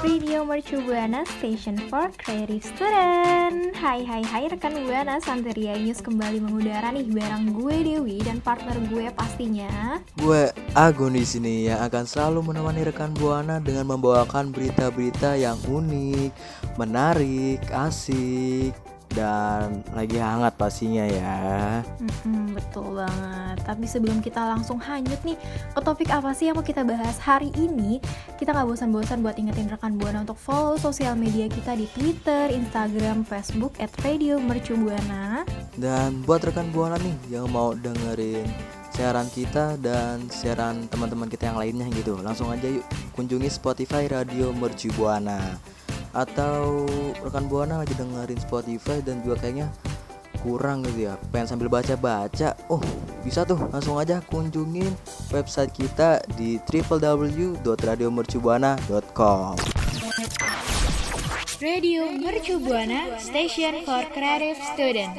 Radio Mercu Buana Station for Creative Student. Hai hai hai rekan Buana Santeria News kembali mengudara nih bareng gue Dewi dan partner gue pastinya. Gue Agun di sini yang akan selalu menemani rekan Buana dengan membawakan berita-berita yang unik, menarik, asik, dan lagi hangat pastinya ya. Mm-mm, betul banget. Tapi sebelum kita langsung hanyut nih ke topik apa sih yang mau kita bahas hari ini, kita nggak bosan-bosan buat ingetin rekan buana untuk follow sosial media kita di Twitter, Instagram, Facebook at Radio Mercu Buana. Dan buat rekan Buana nih yang mau dengerin siaran kita dan siaran teman-teman kita yang lainnya gitu, langsung aja yuk kunjungi Spotify Radio Mercu Buana atau rekan buana lagi dengerin Spotify dan juga kayaknya kurang gitu ya. Pengen sambil baca-baca. Oh bisa tuh. Langsung aja kunjungin website kita di www.radiomercubuana.com Radio Mercubuana, station for creative student.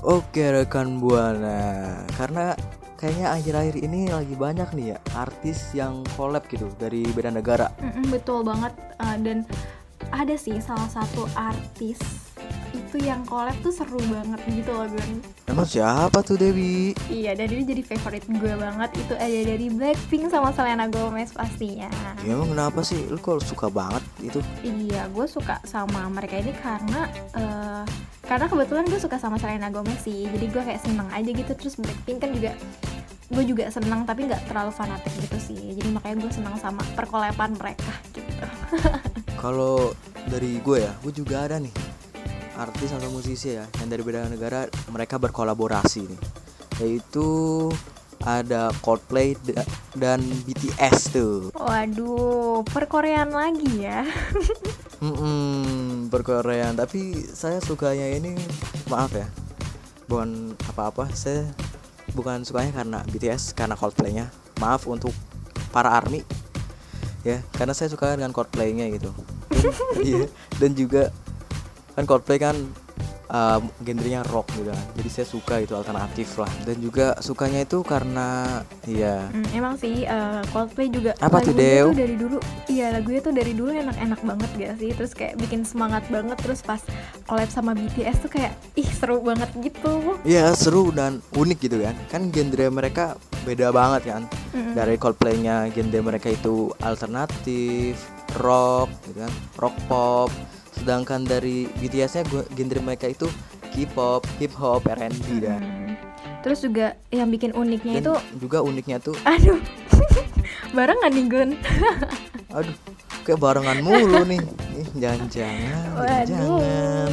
Oke rekan buana. Karena kayaknya akhir-akhir ini lagi banyak nih ya artis yang collab gitu dari beda negara. Mm-mm, betul banget. Uh, dan ada sih salah satu artis itu yang collab tuh seru banget gitu loh Gun. emang siapa tuh Dewi? Iya, dan ini jadi favorite gue banget. Itu ada dari Blackpink sama Selena Gomez pastinya. Ya, emang kenapa sih? Lu kok suka banget itu? Iya, gue suka sama mereka ini karena eh, Karena kebetulan gue suka sama Selena Gomez sih. Jadi gue kayak seneng aja gitu. Terus Blackpink kan juga Gue juga seneng tapi nggak terlalu fanatik gitu sih Jadi makanya gue seneng sama perkolepan mereka gitu Kalau dari gue ya, gue juga ada nih artis atau musisi ya yang dari beda negara mereka berkolaborasi nih, yaitu ada Coldplay da- dan BTS tuh. Waduh, perkoreaan lagi ya berkorean. Tapi saya sukanya ini maaf ya, bukan apa-apa. Saya bukan sukanya karena BTS, karena Coldplay-nya. Maaf untuk para army ya, karena saya suka dengan Coldplay-nya gitu. Iya, dan juga kan Coldplay kan um, genrenya rock gitu kan. Jadi saya suka itu alternatif lah. Dan juga sukanya itu karena ya Hmm, emang sih eh, Coldplay juga Apa tuh, Dew? dari dulu iya lagunya tuh dari dulu enak-enak banget gak sih terus kayak bikin semangat banget terus pas collab sama BTS tuh kayak ih seru banget gitu Iya seru dan unik gitu kan Kan genre mereka beda banget kan Mm-mm. Dari Coldplay-nya genre mereka itu alternatif, rock gitu kan Rock pop Sedangkan dari BTS-nya genre mereka itu K-pop, hip hop, R&B dan Hmm. terus juga yang bikin uniknya Dan itu juga uniknya tuh aduh. Barengan nih Gun. Aduh kayak barengan mulu nih. Ih, Jangan-jangan Jangan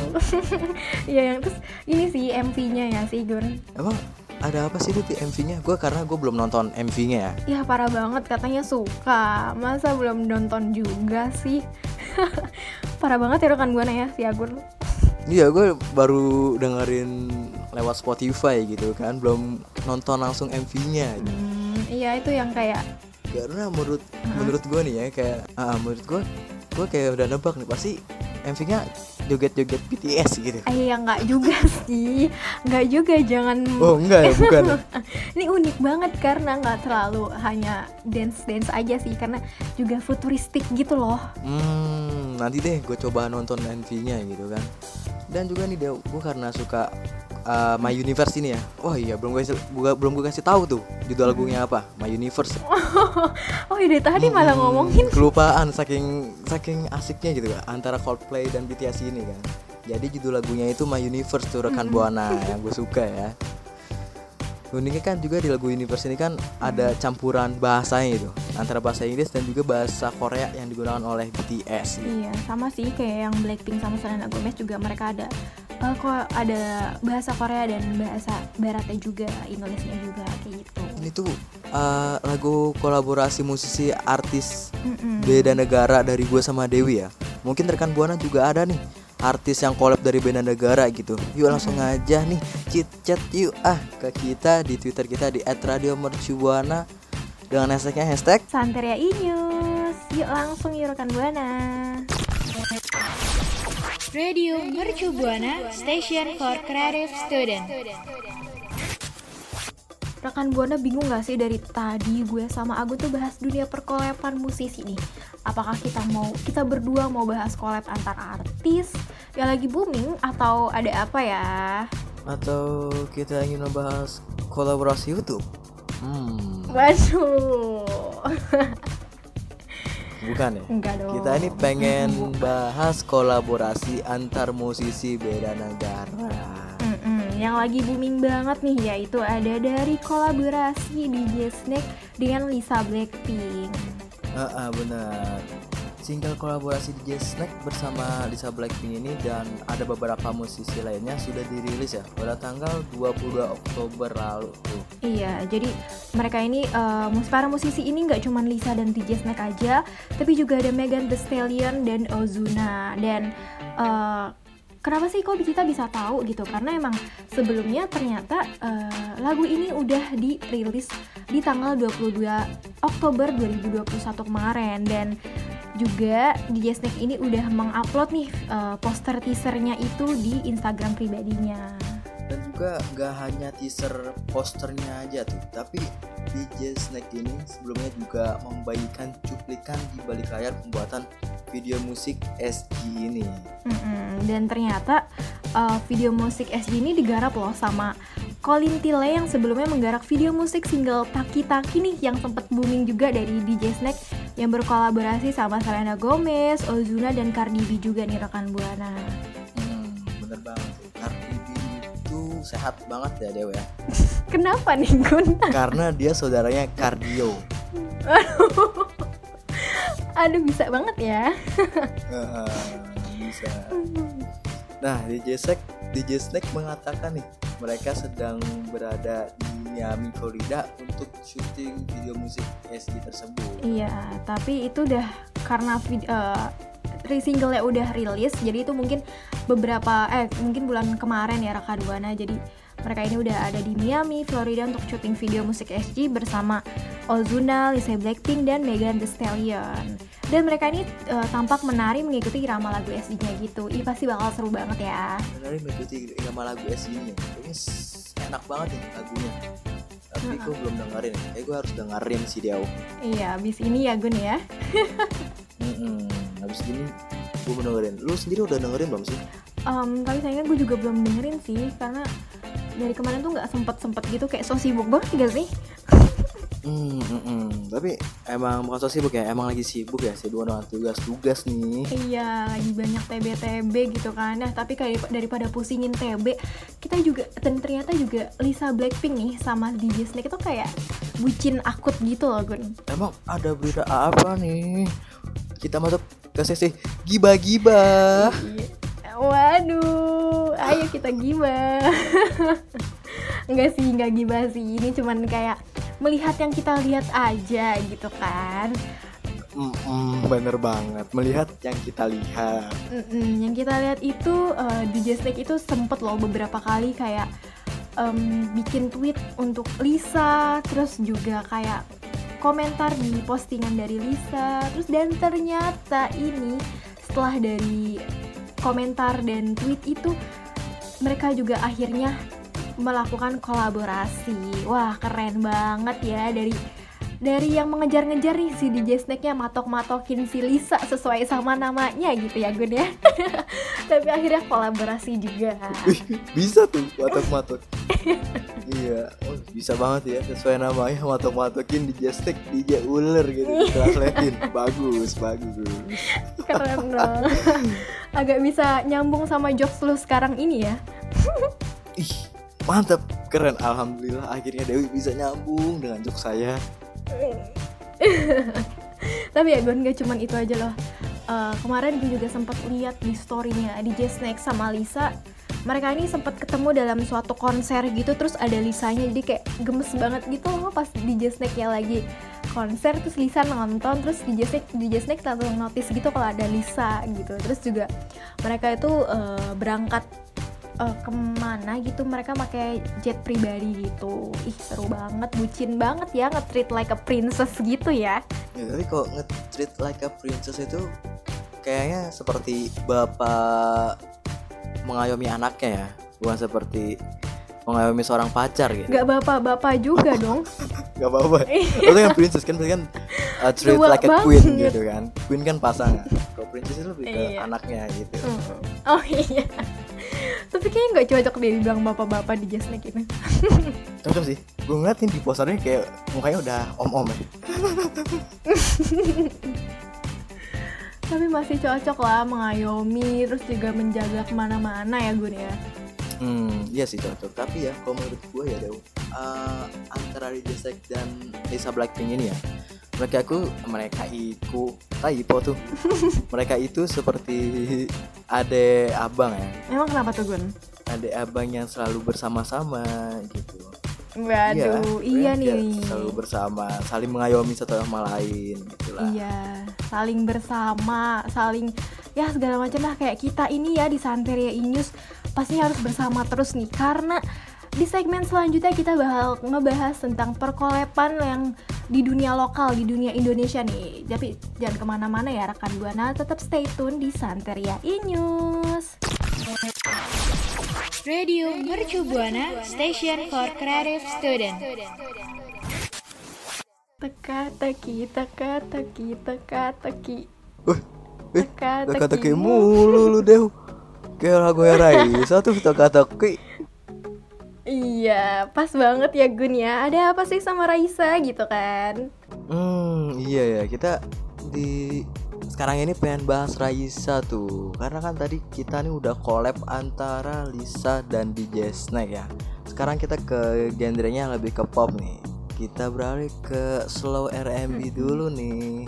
Iya yang terus ini sih MV-nya ya sih Gun. Emang ada apa sih di MV-nya? Gue karena gue belum nonton MV-nya ya. Ya parah banget. Katanya suka. Masa belum nonton juga sih Parah banget ya rekan buana ya si Agun Iya gue baru dengerin lewat Spotify gitu kan Belum nonton langsung MV-nya gitu. Hmm, Iya itu yang kayak Karena menurut menurut gue nih ya kayak ah, Menurut gue gue kayak udah nebak nih pasti MV-nya joget-joget BTS gitu. Eh ya nggak juga sih. Nggak juga jangan. Oh enggak ya? Bukan ya? Ini unik banget karena nggak terlalu hanya dance-dance aja sih Karena juga futuristik gitu loh. Hmm nanti deh gue coba nonton MV-nya gitu kan. Dan juga nih Dew, gue karena suka uh, My Universe ini ya. Wah iya belum gue belum gue kasih tahu tuh judul lagunya apa My Universe. Oh iya dari tadi malah Hmm, ngomongin. kelupaan saking saking asiknya gitu kan antara Coldplay dan BTS ini kan. Jadi judul lagunya itu My Universe tuh rekan buana yang gue suka ya. Uniknya kan juga di lagu Universe ini kan ada campuran bahasanya itu antara bahasa Inggris dan juga bahasa Korea yang digunakan oleh BTS gitu. Iya sama sih kayak yang Blackpink sama Selena Gomez juga mereka ada eh, kok ada bahasa Korea dan bahasa Baratnya juga Indonesia juga kayak gitu ini tuh uh, lagu kolaborasi musisi artis Mm-mm. beda negara dari gue sama Dewi ya mungkin rekan buana juga ada nih artis yang collab dari beda negara gitu. Yuk langsung aja nih chit chat yuk ah ke kita di Twitter kita di @radiomercubuana dengan hashtagnya hashtag Santeria Inews. Yuk langsung yuk rekan Buana. Radio Mercu Buana Station for Creative Student. Rekan Buana bingung gak sih dari tadi gue sama Agu tuh bahas dunia perkolepan musisi nih Apakah kita mau, kita berdua mau bahas collab antar artis yang lagi booming atau ada apa ya? atau kita ingin membahas kolaborasi YouTube? Hmm, Waduh bukan ya? Enggak dong Kita ini pengen bahas kolaborasi antar musisi beda negara. Mm-mm, yang lagi booming banget nih yaitu ada dari kolaborasi DJ Snake dengan Lisa Blackpink. Ah, ah, benar. Single kolaborasi DJ Snack bersama Lisa Blackpink ini dan ada beberapa musisi lainnya sudah dirilis ya pada tanggal 22 Oktober lalu tuh. Iya, jadi mereka ini mus- para musisi ini nggak cuma Lisa dan DJ Snake aja, tapi juga ada Megan Thee Stallion dan Ozuna dan eh, Kenapa sih kok kita bisa tahu gitu? Karena emang sebelumnya ternyata eh, lagu ini udah dirilis di tanggal 22 Oktober 2021 kemarin dan juga DJ Snake ini udah mengupload nih eh, poster teasernya itu di Instagram pribadinya. Dan juga gak hanya teaser posternya aja tuh, tapi DJ Snack ini sebelumnya juga membagikan cuplikan di balik layar pembuatan video musik SG ini. Mm-mm, Dan ternyata uh, video musik SG ini digarap loh sama Colin Tille yang sebelumnya menggarap video musik single Taki Taki nih yang sempat booming juga dari DJ Snake yang berkolaborasi sama Selena Gomez, Ozuna dan Cardi B juga nih rekan buana. Hmm, bener banget tuh. Cardi B itu sehat banget ya Dewa ya. Kenapa nih Gun? Karena dia saudaranya Cardio. Aduh bisa banget ya. Heeh, bisa. Nah, DJ Snack, DJ Snack mengatakan nih, mereka sedang berada di Miami, Florida untuk syuting video musik SG tersebut. Iya, tapi itu udah karena vid- eh, single-nya udah rilis, jadi itu mungkin beberapa eh mungkin bulan kemarin ya rekan buana. Jadi mereka ini udah ada di Miami, Florida untuk syuting video musik SG bersama Ozuna, Lisa Blackpink dan Megan Thee Stallion. Dan mereka ini eh, tampak menari mengikuti irama lagu SG-nya gitu. Ih pasti bakal seru banget ya. Beneran mengikuti irama lagu SG ini. Enak banget nih lagunya. Tapi gue belum dengerin. Kayak gue harus dengerin sih dia. Iya, abis ini ya Gun ya. Mm-mm. Habis ini gue mau dengerin. Lu sendiri udah dengerin belum sih? Em, tapi sayangnya gue juga belum dengerin sih karena dari kemarin tuh nggak sempet sempet gitu kayak so sibuk banget gak sih? Hmm, mm, mm. tapi emang bukan so sibuk ya, emang lagi sibuk ya, sibuk dengan tugas-tugas nih. Iya, lagi banyak TB-TB gitu kan. Nah, tapi kayak daripada pusingin TB, kita juga dan ternyata juga Lisa Blackpink nih sama DJ Snake itu kayak bucin akut gitu loh, Gun. Emang ada berita apa nih? Kita masuk ke sesi giba-giba. Waduh, ayo kita gibah. Enggak sih, enggak gibah sih. Ini cuman kayak melihat yang kita lihat aja gitu kan. Mm-mm, bener banget, melihat yang kita lihat. Mm-mm, yang kita lihat itu eh, DJ Snake itu sempet loh beberapa kali kayak em, bikin tweet untuk Lisa, terus juga kayak komentar di postingan dari Lisa, terus dan ternyata ini setelah dari komentar dan tweet itu mereka juga akhirnya melakukan kolaborasi. Wah keren banget ya dari dari yang mengejar-ngejar nih si DJ Snake-nya matok-matokin si Lisa sesuai sama namanya gitu ya Gun ya tapi akhirnya kolaborasi juga Bisa tuh matok-matok. iya, oh, bisa banget ya sesuai namanya matok-matokin DJ stick, DJ ular gitu. Translatein. bagus, bagus. keren dong agak bisa nyambung sama jokes lu sekarang ini ya Ih, mantap, keren. Alhamdulillah akhirnya Dewi bisa nyambung dengan jok saya. tapi ya Gun gak cuman itu aja loh Eh, kemarin gue juga sempat lihat di storynya DJ Snake sama Lisa mereka ini sempat ketemu dalam suatu konser gitu terus ada Lisanya jadi kayak gemes banget gitu loh pas DJ Snake nya lagi konser terus Lisa nonton terus DJ Snake DJ Snake langsung notice gitu kalau ada Lisa gitu terus juga mereka itu eh, berangkat eh, ke mana gitu mereka pakai jet pribadi gitu ih seru banget bucin banget ya nge-treat like a princess gitu ya Ya, tapi kok nge-treat like a princess itu kayaknya seperti bapak mengayomi anaknya ya, bukan seperti mengayomi seorang pacar gitu. nggak bapak-bapak juga dong Gak apa-apa. Itu kan princess kan kan uh, treat Tua like a queen banget. gitu kan. Queen kan pasangan. Kalau princess itu lebih ke Iya. anaknya gitu. Oh iya tapi kayaknya nggak cocok deh dibilang bapak-bapak di Just Snake ini Cocok sih. Gue ngeliatin di posternya kayak mukanya udah om-om ya. tapi masih cocok lah mengayomi terus juga menjaga ke mana-mana ya Gun ya Hmm, iya sih cocok. Tapi ya kalau menurut gue ya Dew, uh, antara Sek dan Lisa Blackpink ini ya, mereka aku mereka itu typo tuh. mereka itu seperti ade abang ya, emang kenapa tuh Gun? ade abang yang selalu bersama-sama gitu. Waduh, iya, mereka nih. Selalu bersama, saling mengayomi satu sama lain gitu lah. Iya, saling bersama, saling ya segala macam lah kayak kita ini ya di Santeria Inews pasti harus bersama terus nih karena di segmen selanjutnya kita bakal ngebahas tentang perkolepan yang di dunia lokal, di dunia Indonesia nih. Tapi jangan ke mana-mana ya rekan Buana, tetap stay tune di Santeria Inews. Radio Mercu Buana, station for creative student. Teka teki, teka teki, teka teki. Wih, eh, Teka teki mulu lu Dew. Kayak lagu Raisa tuh teka-teki. Iya, pas banget ya Gun ya. Ada apa sih sama Raisa gitu kan? Hmm, iya ya, kita di sekarang ini pengen bahas Raisa tuh. Karena kan tadi kita nih udah collab antara Lisa dan DJ Snake ya. Sekarang kita ke genrenya lebih ke pop nih. Kita beralih ke slow R&B dulu nih.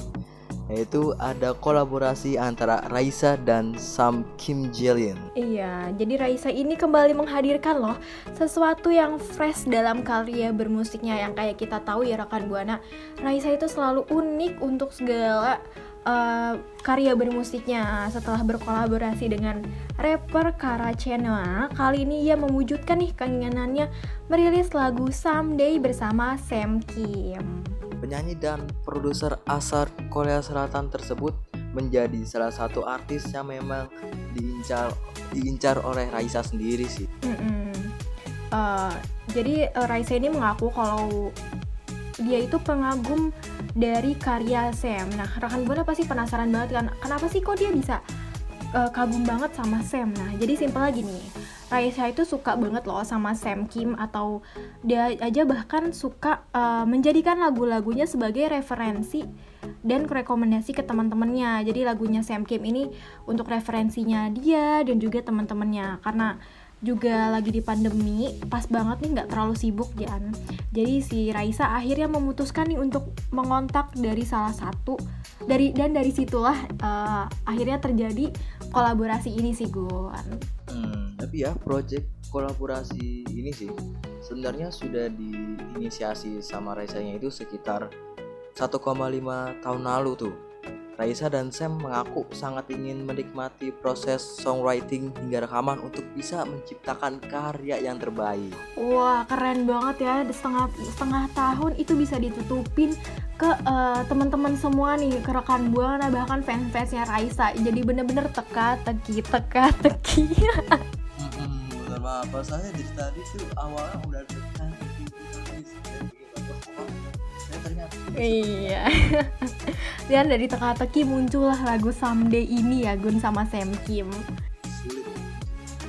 Yaitu ada kolaborasi antara Raisa dan Sam Kim Jillian. Iya, jadi Raisa ini kembali menghadirkan loh sesuatu yang fresh dalam karya bermusiknya yang kayak kita tahu ya rekan Buana. Raisa itu selalu unik untuk segala eh, karya bermusiknya. Setelah berkolaborasi dengan rapper Kara Chenoa, kali ini ia mewujudkan nih keinginannya merilis lagu Someday bersama Sam Kim. Penyanyi dan produser asal Korea Selatan tersebut menjadi salah satu artis yang memang diincar diincar oleh Raisa sendiri sih. Mm-mm. Uh, jadi uh, Raisa ini mengaku kalau dia itu pengagum dari karya Sam. Nah, rekan buana pasti penasaran banget kan, kenapa sih kok dia bisa uh, kagum banget sama Sam? Nah, jadi simpel lagi nih, Raisa itu suka banget loh sama Sam Kim atau dia aja bahkan suka uh, menjadikan lagu-lagunya sebagai referensi dan rekomendasi ke teman-temannya. Jadi lagunya Sam Kim ini untuk referensinya dia dan juga teman-temannya karena juga lagi di pandemi pas banget nih nggak terlalu sibuk Jan jadi si Raisa akhirnya memutuskan nih untuk mengontak dari salah satu dari dan dari situlah eh, akhirnya terjadi kolaborasi ini sih Gun Hmm, tapi ya project kolaborasi ini sih sebenarnya sudah diinisiasi sama Raisanya itu sekitar 1,5 tahun lalu tuh. Raisa dan Sam mengaku sangat ingin menikmati proses songwriting hingga rekaman untuk bisa menciptakan karya yang terbaik. Wah keren banget ya setengah setengah tahun itu bisa ditutupin ke eh, teman-teman semua nih ke rekan buana bahkan fans-fansnya Raisa jadi bener-bener teka teki teka teki Hmm, bener banget. Pasalnya dari tadi tuh awalnya udah dekat ternyata Iya. Dan dari teka-teki muncullah lagu Someday ini ya Gun sama Sam Kim. sulit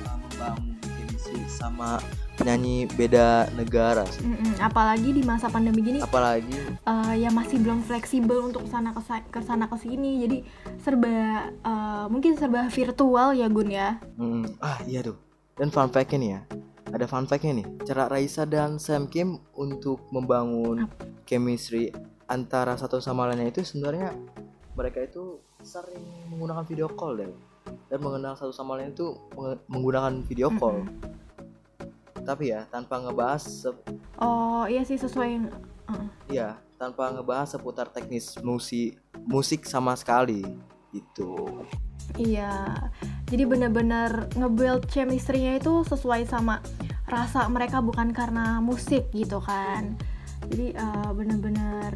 uh, membangun chemistry sama penyanyi beda negara sih. Mm-mm, apalagi di masa pandemi gini Apalagi eh, ya masih belum fleksibel untuk sana ke sana ke sini. Jadi serba eh, mungkin serba virtual ya Gun ya. Hmm, ah iya tuh. Dan fun fact nih ya. Ada fun fact-nya nih. Cara Raisa dan Sam Kim untuk membangun chemistry antara satu sama lainnya itu sebenarnya mereka itu sering menggunakan video call deh. Dan mengenal satu sama lain itu menggunakan video call. Tapi ya tanpa ngebahas se- Oh iya sih sesuai eh, Iya, tanpa ngebahas seputar teknis musik musik sama sekali gitu Iya, jadi bener-bener nge-build chemistry-nya itu sesuai sama rasa mereka bukan karena musik gitu kan. Jadi eh, bener-bener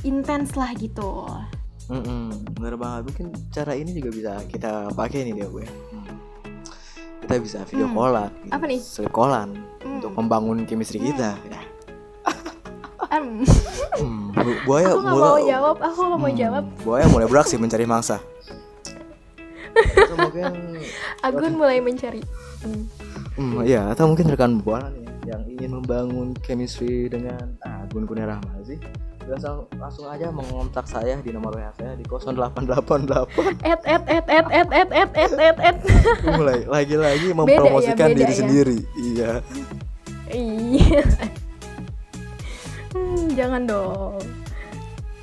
intens lah gitu. Mm-mm, bener banget mungkin cara ini juga bisa kita pakai nih dia gue Hmm. kita bisa video Hmm, callan apa nih? callan Hmm. untuk membangun chemistry kita ya. Em, Hmm, bu- buaya aku nggak mulai- mau jawab, aku nggak mau Hmm, jawab. buaya mulai beraksi mencari mangsa mungkin Agun mulai mencari. Hmm. hmm, ya atau mungkin rekan buana nih yang ingin membangun chemistry dengan ah, Gun Kurnia Rahma sih langsung langsung aja mengontak saya di nomor WA saya di 0888 Et et et et et et et et et et. mulai lagi-lagi Beda ya, mempromosikan beda diri ya. sendiri iya Iya. Hmm, jangan dong.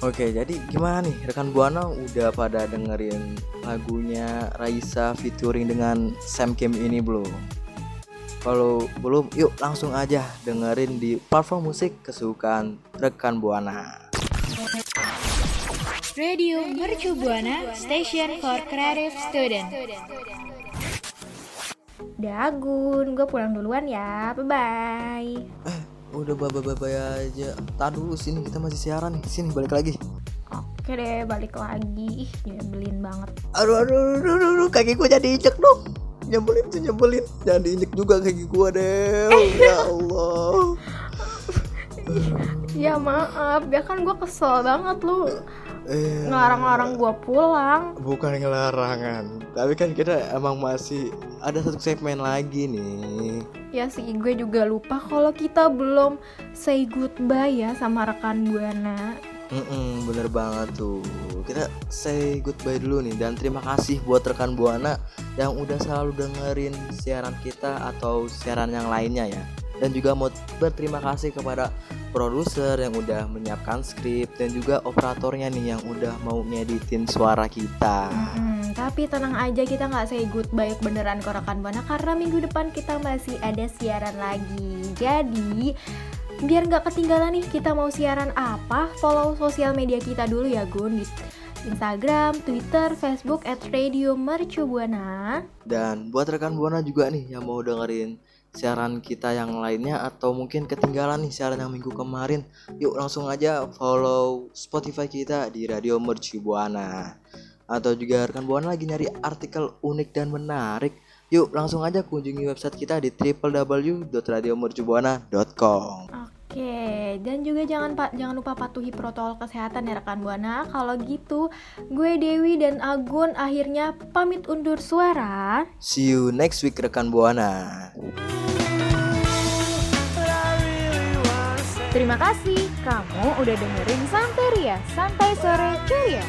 Oke, jadi gimana nih rekan Buana udah pada dengerin lagunya Raisa featuring dengan Sam Kim ini belum? Kalau belum, yuk langsung aja dengerin di platform musik kesukaan rekan Buana. Radio Mercu Buana Station for Creative Student. Udah Agun, gue pulang duluan ya. Bye bye. Eh, udah baba-baba aja. Tar dulu sini kita masih siaran nih. Sini balik lagi. Oke deh, balik lagi. Ih, nyebelin banget. Aduh, aduh, aduh, aduh, aduh, kaki gua jadi injek dong. Nyebelin tuh nyebelin. Jangan diinjek juga kaki gua deh. ya Allah. Ya maaf, ya kan gue kesel banget lu Eh, ngelarang-larang gue pulang. bukan ngelarangan tapi kan kita emang masih ada satu segmen lagi nih Ya sih, gue juga lupa kalau kita belum say goodbye ya sama rekan Buana. Mm-mm, bener banget tuh. Kita say goodbye dulu nih dan terima kasih buat rekan buana yang udah selalu dengerin siaran kita atau siaran yang lainnya ya. Dan juga mau berterima kasih kepada produser yang udah menyiapkan skrip dan juga operatornya nih yang udah mau ngeditin suara kita. Hmm, tapi tenang aja kita nggak say goodbye beneran ke rekan Buana karena minggu depan kita masih ada siaran lagi. Jadi biar nggak ketinggalan nih kita mau siaran apa, follow sosial media kita dulu ya Gun di Instagram, Twitter, Facebook at Radio Mercu. Dan buat rekan Buana juga nih yang mau dengerin siaran kita yang lainnya atau mungkin ketinggalan nih siaran yang minggu kemarin, yuk langsung aja follow Spotify kita di Radio Mercu Buana. Atau juga rekan Buana lagi nyari artikel unik dan menarik, yuk langsung aja kunjungi website kita di www.radiomercubuana.com. Oke, dan juga jangan pa- jangan lupa patuhi protokol kesehatan ya rekan Buana. Kalau gitu, gue Dewi dan Agun akhirnya pamit undur suara. See you next week rekan Buana. Terima kasih kamu udah dengerin Santeria Santai Sore Ceria.